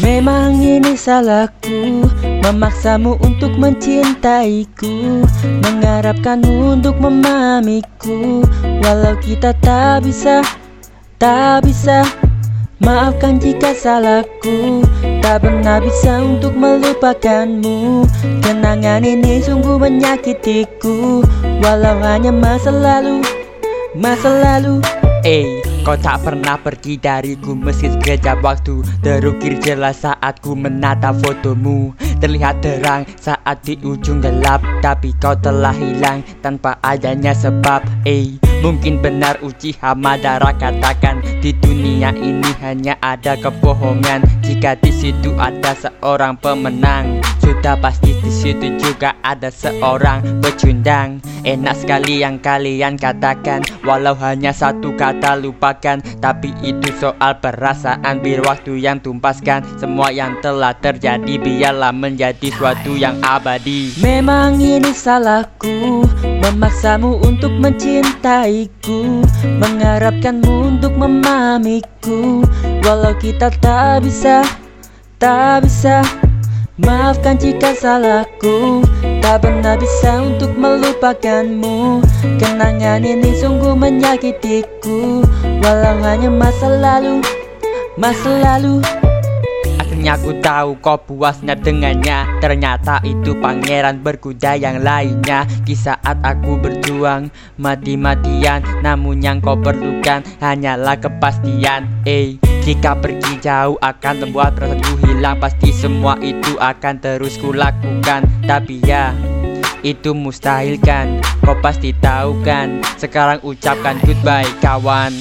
Memang ini salahku Memaksamu untuk mencintaiku Mengharapkanmu untuk memahamiku Walau kita tak bisa Tak bisa Maafkan jika salahku. Tak pernah bisa untuk melupakanmu. Kenangan ini sungguh menyakitiku. Walau hanya masa lalu Masa lalu Eh, kau tak pernah pergi dariku meski sekejap waktu. Terukir jelas saat ku menatap fotomu. Terlihat terang saat di ujung gelap Tapi kau telah hilang tanpa adanya sebab. Eh, mungkin benar uji Hamadara katakan Di dunia ini hanya ada kebohongan. Jika di situ ada seorang pemenang Sudah pasti di situ juga ada seorang pecundang. Enak sekali yang kalian katakan. Walau hanya satu kata lupakan. Tapi itu soal perasaan Biar waktu yang tumpaskan. Semua yang telah terjadi Biarlah menjadi suatu yang abadi. Memang ini salahku. Memaksamu untuk mencintaiku. Mengharapkanmu untuk memahamiku Walau kita tak bisa Tak bisa Maafkan jika salahku Tak pernah bisa untuk melupakanmu. Kenangan ini sungguh menyakitiku Walau hanya masa lalu Masa lalu. Akhirnya aku tahu kau puasnya dengannya. Ternyata itu pangeran berkuda yang lainnya. Di saat aku berjuang mati-matian Namun yang kau perlukan hanyalah kepastian. Eh, jika pergi jauh akan membuat perasaanku hilang. Pasti semua itu akan terus kulakukan. Tapi ya, itu mustahil kan? Kau pasti tahu kan? Sekarang ucapkan goodbye kawan